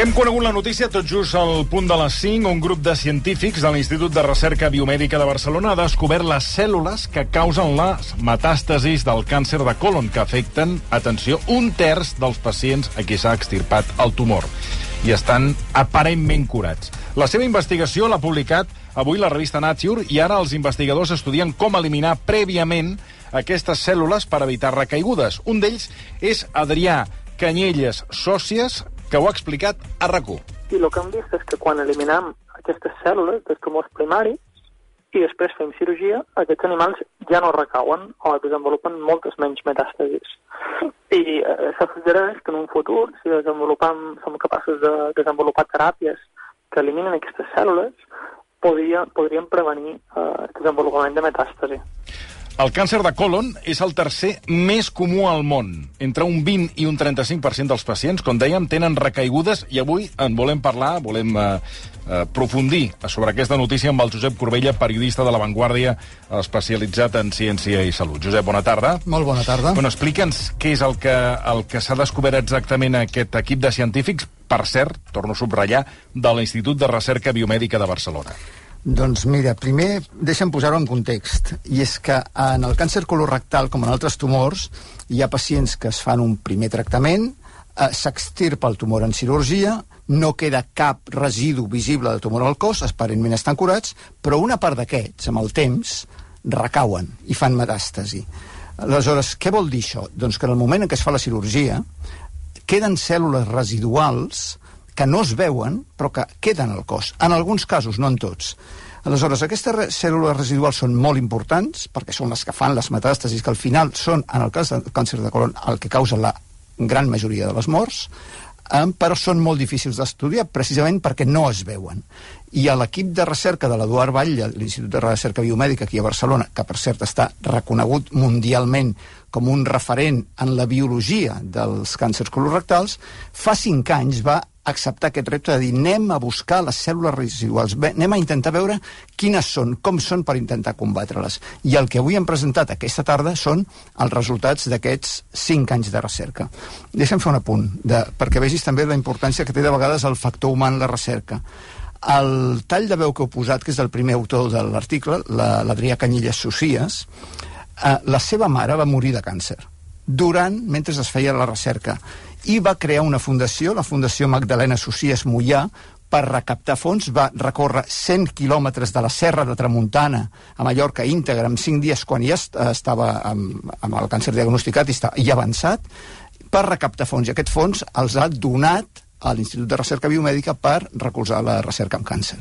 Hem conegut la notícia tot just al punt de les 5. Un grup de científics de l'Institut de Recerca Biomèdica de Barcelona ha descobert les cèl·lules que causen les metàstasis del càncer de colon, que afecten, atenció, un terç dels pacients a qui s'ha extirpat el tumor i estan aparentment curats. La seva investigació l'ha publicat avui la revista Nature i ara els investigadors estudien com eliminar prèviament aquestes cèl·lules per evitar recaigudes. Un d'ells és Adrià Canyelles Sòcies, que ho ha explicat a rac I el que hem vist és que quan eliminem aquestes cèl·lules dels tumors primaris i després fem cirurgia, aquests animals ja no recauen o desenvolupen moltes menys metàstasis. I eh, s'afegirà que en un futur, si desenvolupem, som capaços de desenvolupar teràpies que eliminen aquestes cèl·lules, podria, podríem prevenir eh, el desenvolupament de metàstasi. El càncer de colon és el tercer més comú al món. Entre un 20 i un 35% dels pacients, com dèiem, tenen recaigudes i avui en volem parlar, volem eh, eh, profundir sobre aquesta notícia amb el Josep Corbella, periodista de La Vanguardia, especialitzat en ciència i salut. Josep, bona tarda. Molt bona tarda. Bueno, explica'ns què és el que, el que s'ha descobert exactament aquest equip de científics, per cert, torno a subratllar, de l'Institut de Recerca Biomèdica de Barcelona. Doncs mira, primer deixa'm posar-ho en context, i és que en el càncer colorectal, com en altres tumors, hi ha pacients que es fan un primer tractament, eh, s'extirpa el tumor en cirurgia, no queda cap residu visible de tumor al cos, aparentment estan curats, però una part d'aquests, amb el temps, recauen i fan metàstasi. Aleshores, què vol dir això? Doncs que en el moment en què es fa la cirurgia, queden cèl·lules residuals que no es veuen, però que queden al cos. En alguns casos, no en tots. Aleshores, aquestes cèl·lules residuals són molt importants, perquè són les que fan les metàstasis, que al final són, en el cas del càncer de colon, el que causa la gran majoria de les morts, eh, però són molt difícils d'estudiar precisament perquè no es veuen. I a l'equip de recerca de l'Eduard Batlle, l'Institut de Recerca Biomèdica aquí a Barcelona, que per cert està reconegut mundialment com un referent en la biologia dels càncers colorectals, fa cinc anys va acceptar aquest repte de dir anem a buscar les cèl·lules residuals, anem a intentar veure quines són, com són per intentar combatre-les. I el que avui hem presentat aquesta tarda són els resultats d'aquests cinc anys de recerca. Deixa'm fer un apunt, de, perquè vegis també la importància que té de vegades el factor humà en la recerca. El tall de veu que heu posat, que és del primer autor de l'article, l'Adrià la, Canyelles Socies, eh, la seva mare va morir de càncer durant, mentre es feia la recerca i va crear una fundació, la Fundació Magdalena Socies Mollà, per recaptar fons, va recórrer 100 quilòmetres de la Serra de Tramuntana a Mallorca íntegra en 5 dies quan ja estava amb, amb el càncer diagnosticat i, està, i avançat, per recaptar fons. I aquest fons els ha donat a l'Institut de Recerca Biomèdica per recolzar la recerca amb càncer.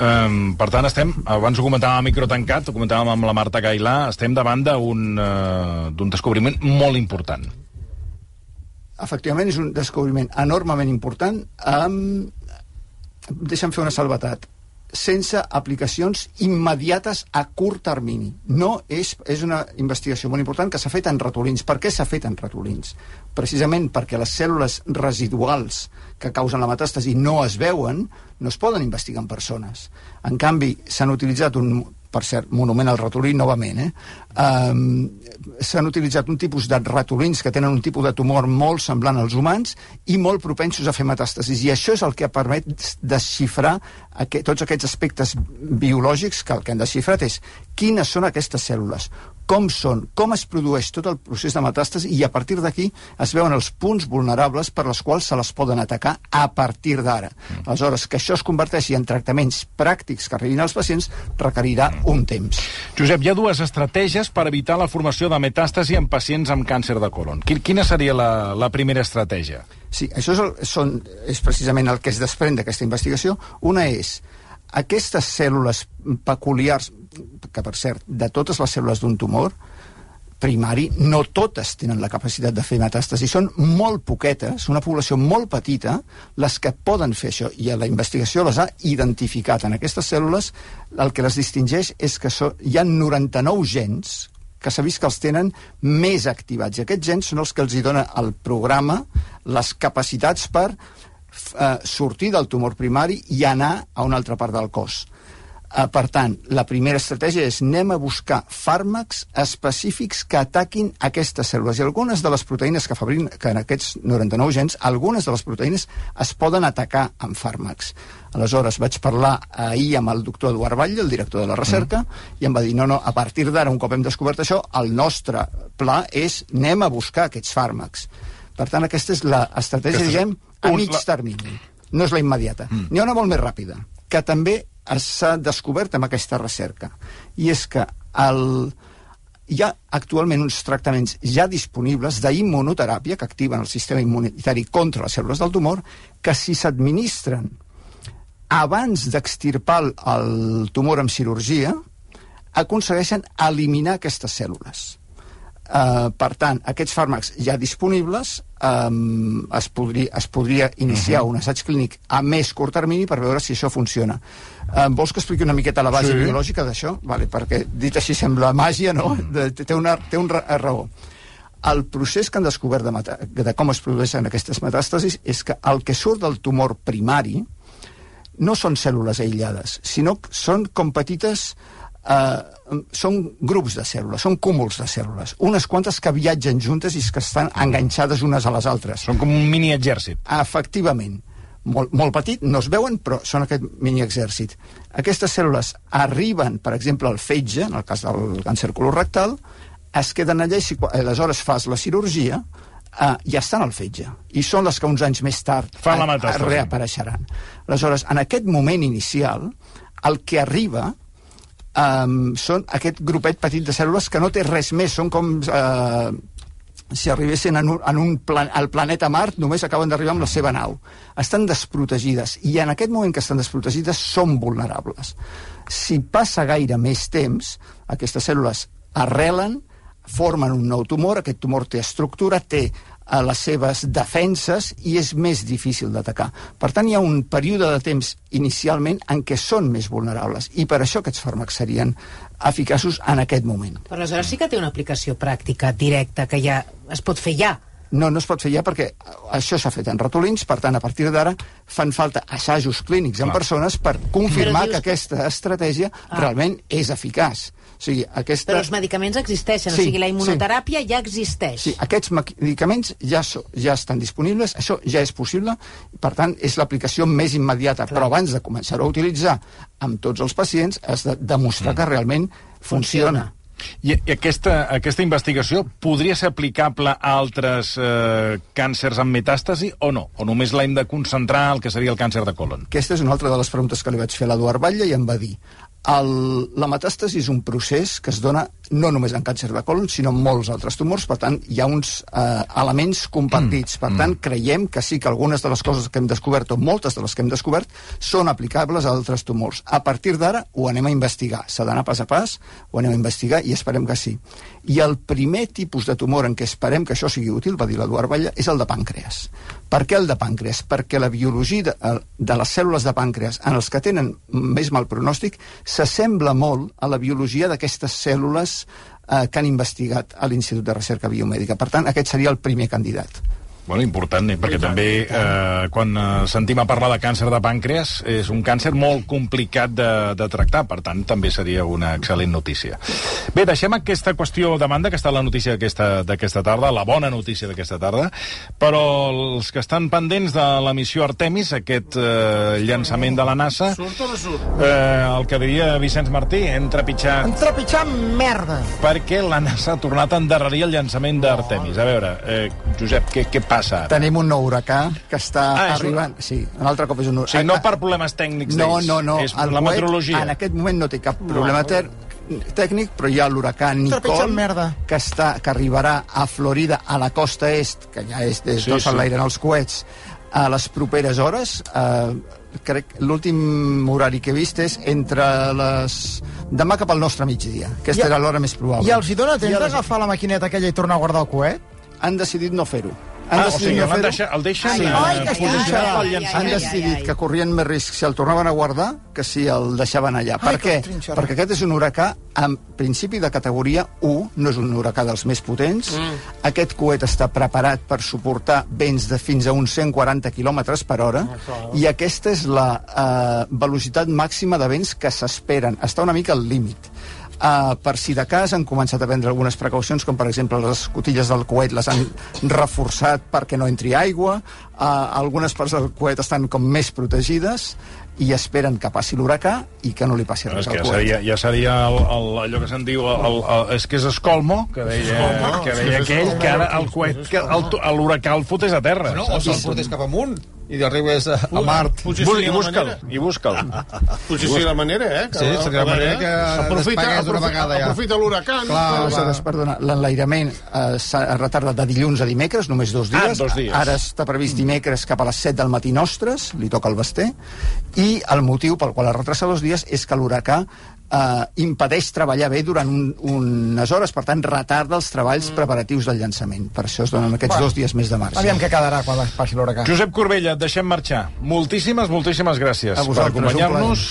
Um, per tant, estem, abans ho comentàvem a micro tancat, ho comentàvem amb la Marta Gailà, estem davant d'un uh, descobriment molt important. Efectivament, és un descobriment enormement important. Um, deixa'm fer una salvetat sense aplicacions immediates a curt termini. No és, és una investigació molt important que s'ha fet en ratolins. Per què s'ha fet en ratolins? Precisament perquè les cèl·lules residuals que causen la metàstasi no es veuen, no es poden investigar en persones. En canvi, s'han utilitzat un per cert, monument al ratolí novament, eh? Um, S'han utilitzat un tipus de ratolins que tenen un tipus de tumor molt semblant als humans i molt propensos a fer metàstasis. I això és el que permet desxifrar aquest, tots aquests aspectes biològics que el que han desxifrat és quines són aquestes cèl·lules, com són, com es produeix tot el procés de metàstasi i a partir d'aquí es veuen els punts vulnerables per les quals se les poden atacar a partir d'ara. Mm. Aleshores, que això es converteixi en tractaments pràctics que arribin als pacients requerirà mm. un temps. Josep, hi ha dues estratègies per evitar la formació de metàstasi en pacients amb càncer de colon. Quina seria la, la primera estratègia? Sí, això és, el, són, és precisament el que es desprèn d'aquesta investigació. Una és aquestes cèl·lules peculiars, que per cert, de totes les cèl·lules d'un tumor primari, no totes tenen la capacitat de fer metàstasi, són molt poquetes, una població molt petita, les que poden fer això, i la investigació les ha identificat. En aquestes cèl·lules el que les distingeix és que so, hi ha 99 gens que s'ha vist que els tenen més activats. I aquests gens són els que els hi dona el programa les capacitats per eh, sortir del tumor primari i anar a una altra part del cos. Uh, per tant, la primera estratègia és anem a buscar fàrmacs específics que ataquin aquestes cèl·lules. I algunes de les proteïnes que fabriquen que en aquests 99 gens, algunes de les proteïnes es poden atacar amb fàrmacs. Aleshores, vaig parlar ahir amb el doctor Eduard Batlle, el director de la recerca, mm. i em va dir, no, no, a partir d'ara, un cop hem descobert això, el nostre pla és anem a buscar aquests fàrmacs. Per tant, aquesta és l'estratègia, diguem, a mig termini. No és la immediata. Mm. N'hi ha una molt més ràpida, que també s'ha descobert amb aquesta recerca. I és que el, hi ha actualment uns tractaments ja disponibles d'immunoteràpia que activen el sistema immunitari contra les cèl·lules del tumor que si s'administren abans d'extirpar el tumor amb cirurgia aconsegueixen eliminar aquestes cèl·lules. Uh, per tant, aquests fàrmacs ja disponibles um, es, podria, es podria iniciar uh -huh. un assaig clínic a més curt termini per veure si això funciona. Uh, vols que expliqui una miqueta la base sí. biològica d'això? Vale, perquè dit així sembla màgia, no? De, té, una, té un raó. El procés que han descobert de, de com es produeixen aquestes metàstasis és que el que surt del tumor primari no són cèl·lules aïllades, sinó que són com petites eh, són grups de cèl·lules, són cúmuls de cèl·lules, unes quantes que viatgen juntes i que estan enganxades unes a les altres. Són com un mini exèrcit. Efectivament. Molt, molt petit, no es veuen, però són aquest mini exèrcit. Aquestes cèl·lules arriben, per exemple, al fetge, en el cas del càncer colorectal, es queden allà i si aleshores fas la cirurgia, eh, ja estan al fetge. I són les que uns anys més tard Fan la reapareixeran. Aleshores, en aquest moment inicial, el que arriba um, són aquest grupet petit de cèl·lules que no té res més, són com uh, si arribessin en un, en un plan, al planeta Mart, només acaben d'arribar amb la seva nau. Estan desprotegides, i en aquest moment que estan desprotegides són vulnerables. Si passa gaire més temps, aquestes cèl·lules arrelen, formen un nou tumor, aquest tumor té estructura, té a les seves defenses i és més difícil d'atacar. Per tant, hi ha un període de temps inicialment en què són més vulnerables i per això aquests fàrmacs serien eficaços en aquest moment. Però aleshores sí que té una aplicació pràctica, directa, que ja es pot fer ja. No, no es pot fer ja perquè això s'ha fet en ratolins, per tant, a partir d'ara fan falta assajos clínics en Clar. persones per confirmar que aquesta estratègia ah. realment és eficaç. O sigui, aquesta... Però els medicaments existeixen, sí, o sigui, la immunoteràpia sí. ja existeix. Sí, aquests medicaments ja, so, ja estan disponibles, això ja és possible, i per tant és l'aplicació més immediata, Clar. però abans de començar a utilitzar amb tots els pacients has de demostrar mm. que realment funciona. funciona. I, I aquesta, aquesta investigació podria ser aplicable a altres eh, càncers amb metàstasi o no? O només l'hem de concentrar al que seria el càncer de colon? Aquesta és una altra de les preguntes que li vaig fer a l'Eduard Batlle i em va dir el, la metàstasi és un procés que es dona no només en càncer de colon, sinó en molts altres tumors, per tant, hi ha uns eh, elements compartits. Mm. Per tant, mm. creiem que sí que algunes de les coses que hem descobert, o moltes de les que hem descobert, són aplicables a altres tumors. A partir d'ara ho anem a investigar. S'ha d'anar pas a pas, ho anem a investigar i esperem que sí. I el primer tipus de tumor en què esperem que això sigui útil, va dir l'Eduard Batlle, és el de pàncreas. Per què el de pàncreas? Perquè la biologia de, de les cèl·lules de pàncreas en els que tenen més mal pronòstic s'assembla molt a la biologia d'aquestes cèl·lules eh, que han investigat a l'Institut de Recerca Biomèdica. Per tant, aquest seria el primer candidat. Bueno, important, eh? perquè també eh, quan eh, sentim a parlar de càncer de pàncreas és un càncer molt complicat de, de tractar, per tant també seria una excel·lent notícia. Bé, deixem aquesta qüestió de banda, que està la notícia d'aquesta tarda, la bona notícia d'aquesta tarda, però els que estan pendents de la missió Artemis, aquest eh, llançament de la NASA, surt o no surt? Eh, el que diria Vicenç Martí, entrepitjat... Entrepitjat merda! Perquè la NASA ha tornat a endarrerir el llançament d'Artemis. A veure, eh, Josep, què, què passa? Passa ara? Tenim un nou huracà que està ah, arribant... Un... Sí, un altre cop és un huracà. O sigui, no per problemes tècnics No, no, no. És el la meteorologia. En aquest moment no té cap problema no, no. tècnic, però hi ha l'huracà Nicole, que, està, que arribarà a Florida, a la costa est, que ja és des sí, sí. l'aire en els coets, a les properes hores. Eh, crec l'últim horari que he vist és entre les... demà cap al nostre migdia. Aquesta ja, era l'hora més probable. I els hi dona temps d'agafar la maquineta aquella i tornar a guardar el coet? Han decidit no fer-ho Ah, o sigui, no deixat, el deixen Ai, eh, ai, posicionat pel ai, llançament. han decidit que corrien més risc si el tornaven a guardar que si el deixaven allà. per Ai, que què? Perquè aquest és un huracà en principi de categoria 1, no és un huracà dels més potents. Mm. Aquest coet està preparat per suportar vents de fins a uns 140 km per hora i aquesta és la eh, velocitat màxima de vents que s'esperen. Està una mica al límit. Uh, per si de cas han començat a prendre algunes precaucions, com per exemple les escotilles del coet les han reforçat perquè no entri aigua, uh, algunes parts del coet estan com més protegides i esperen que passi l'huracà i que no li passi res al ja coet. seria, ja seria el, el, allò que se'n diu el, el, el, és que és escolmo que deia, que deia aquell que ara el coet que el, l'huracà el fotés a terra. No, o se'l portés cap amunt i d'arribés a, a Mart. Potser i busca'l, i busca'l Potser seria la manera, eh? Que, Sí, seria la manera que aprofita, d'una vegada ja. Aprofita l'huracan. Clar, perdona, l'enlairament eh, s'ha retardat de dilluns a dimecres, només dos dies. Ah, dos dies. Ara està previst dimecres cap a les 7 del matí nostres, li toca el Basté, i el motiu pel qual es retrasa dos dies és que l'huracà eh, impedeix treballar bé durant un, unes hores, per tant, retarda els treballs preparatius del llançament. Per això es donen aquests Bueno, dos dies més de març. Aviam què quedarà quan passi l'huracà. Josep Corbella, et deixem marxar moltíssimes, moltíssimes gràcies A per vosaltres, acompanyar-nos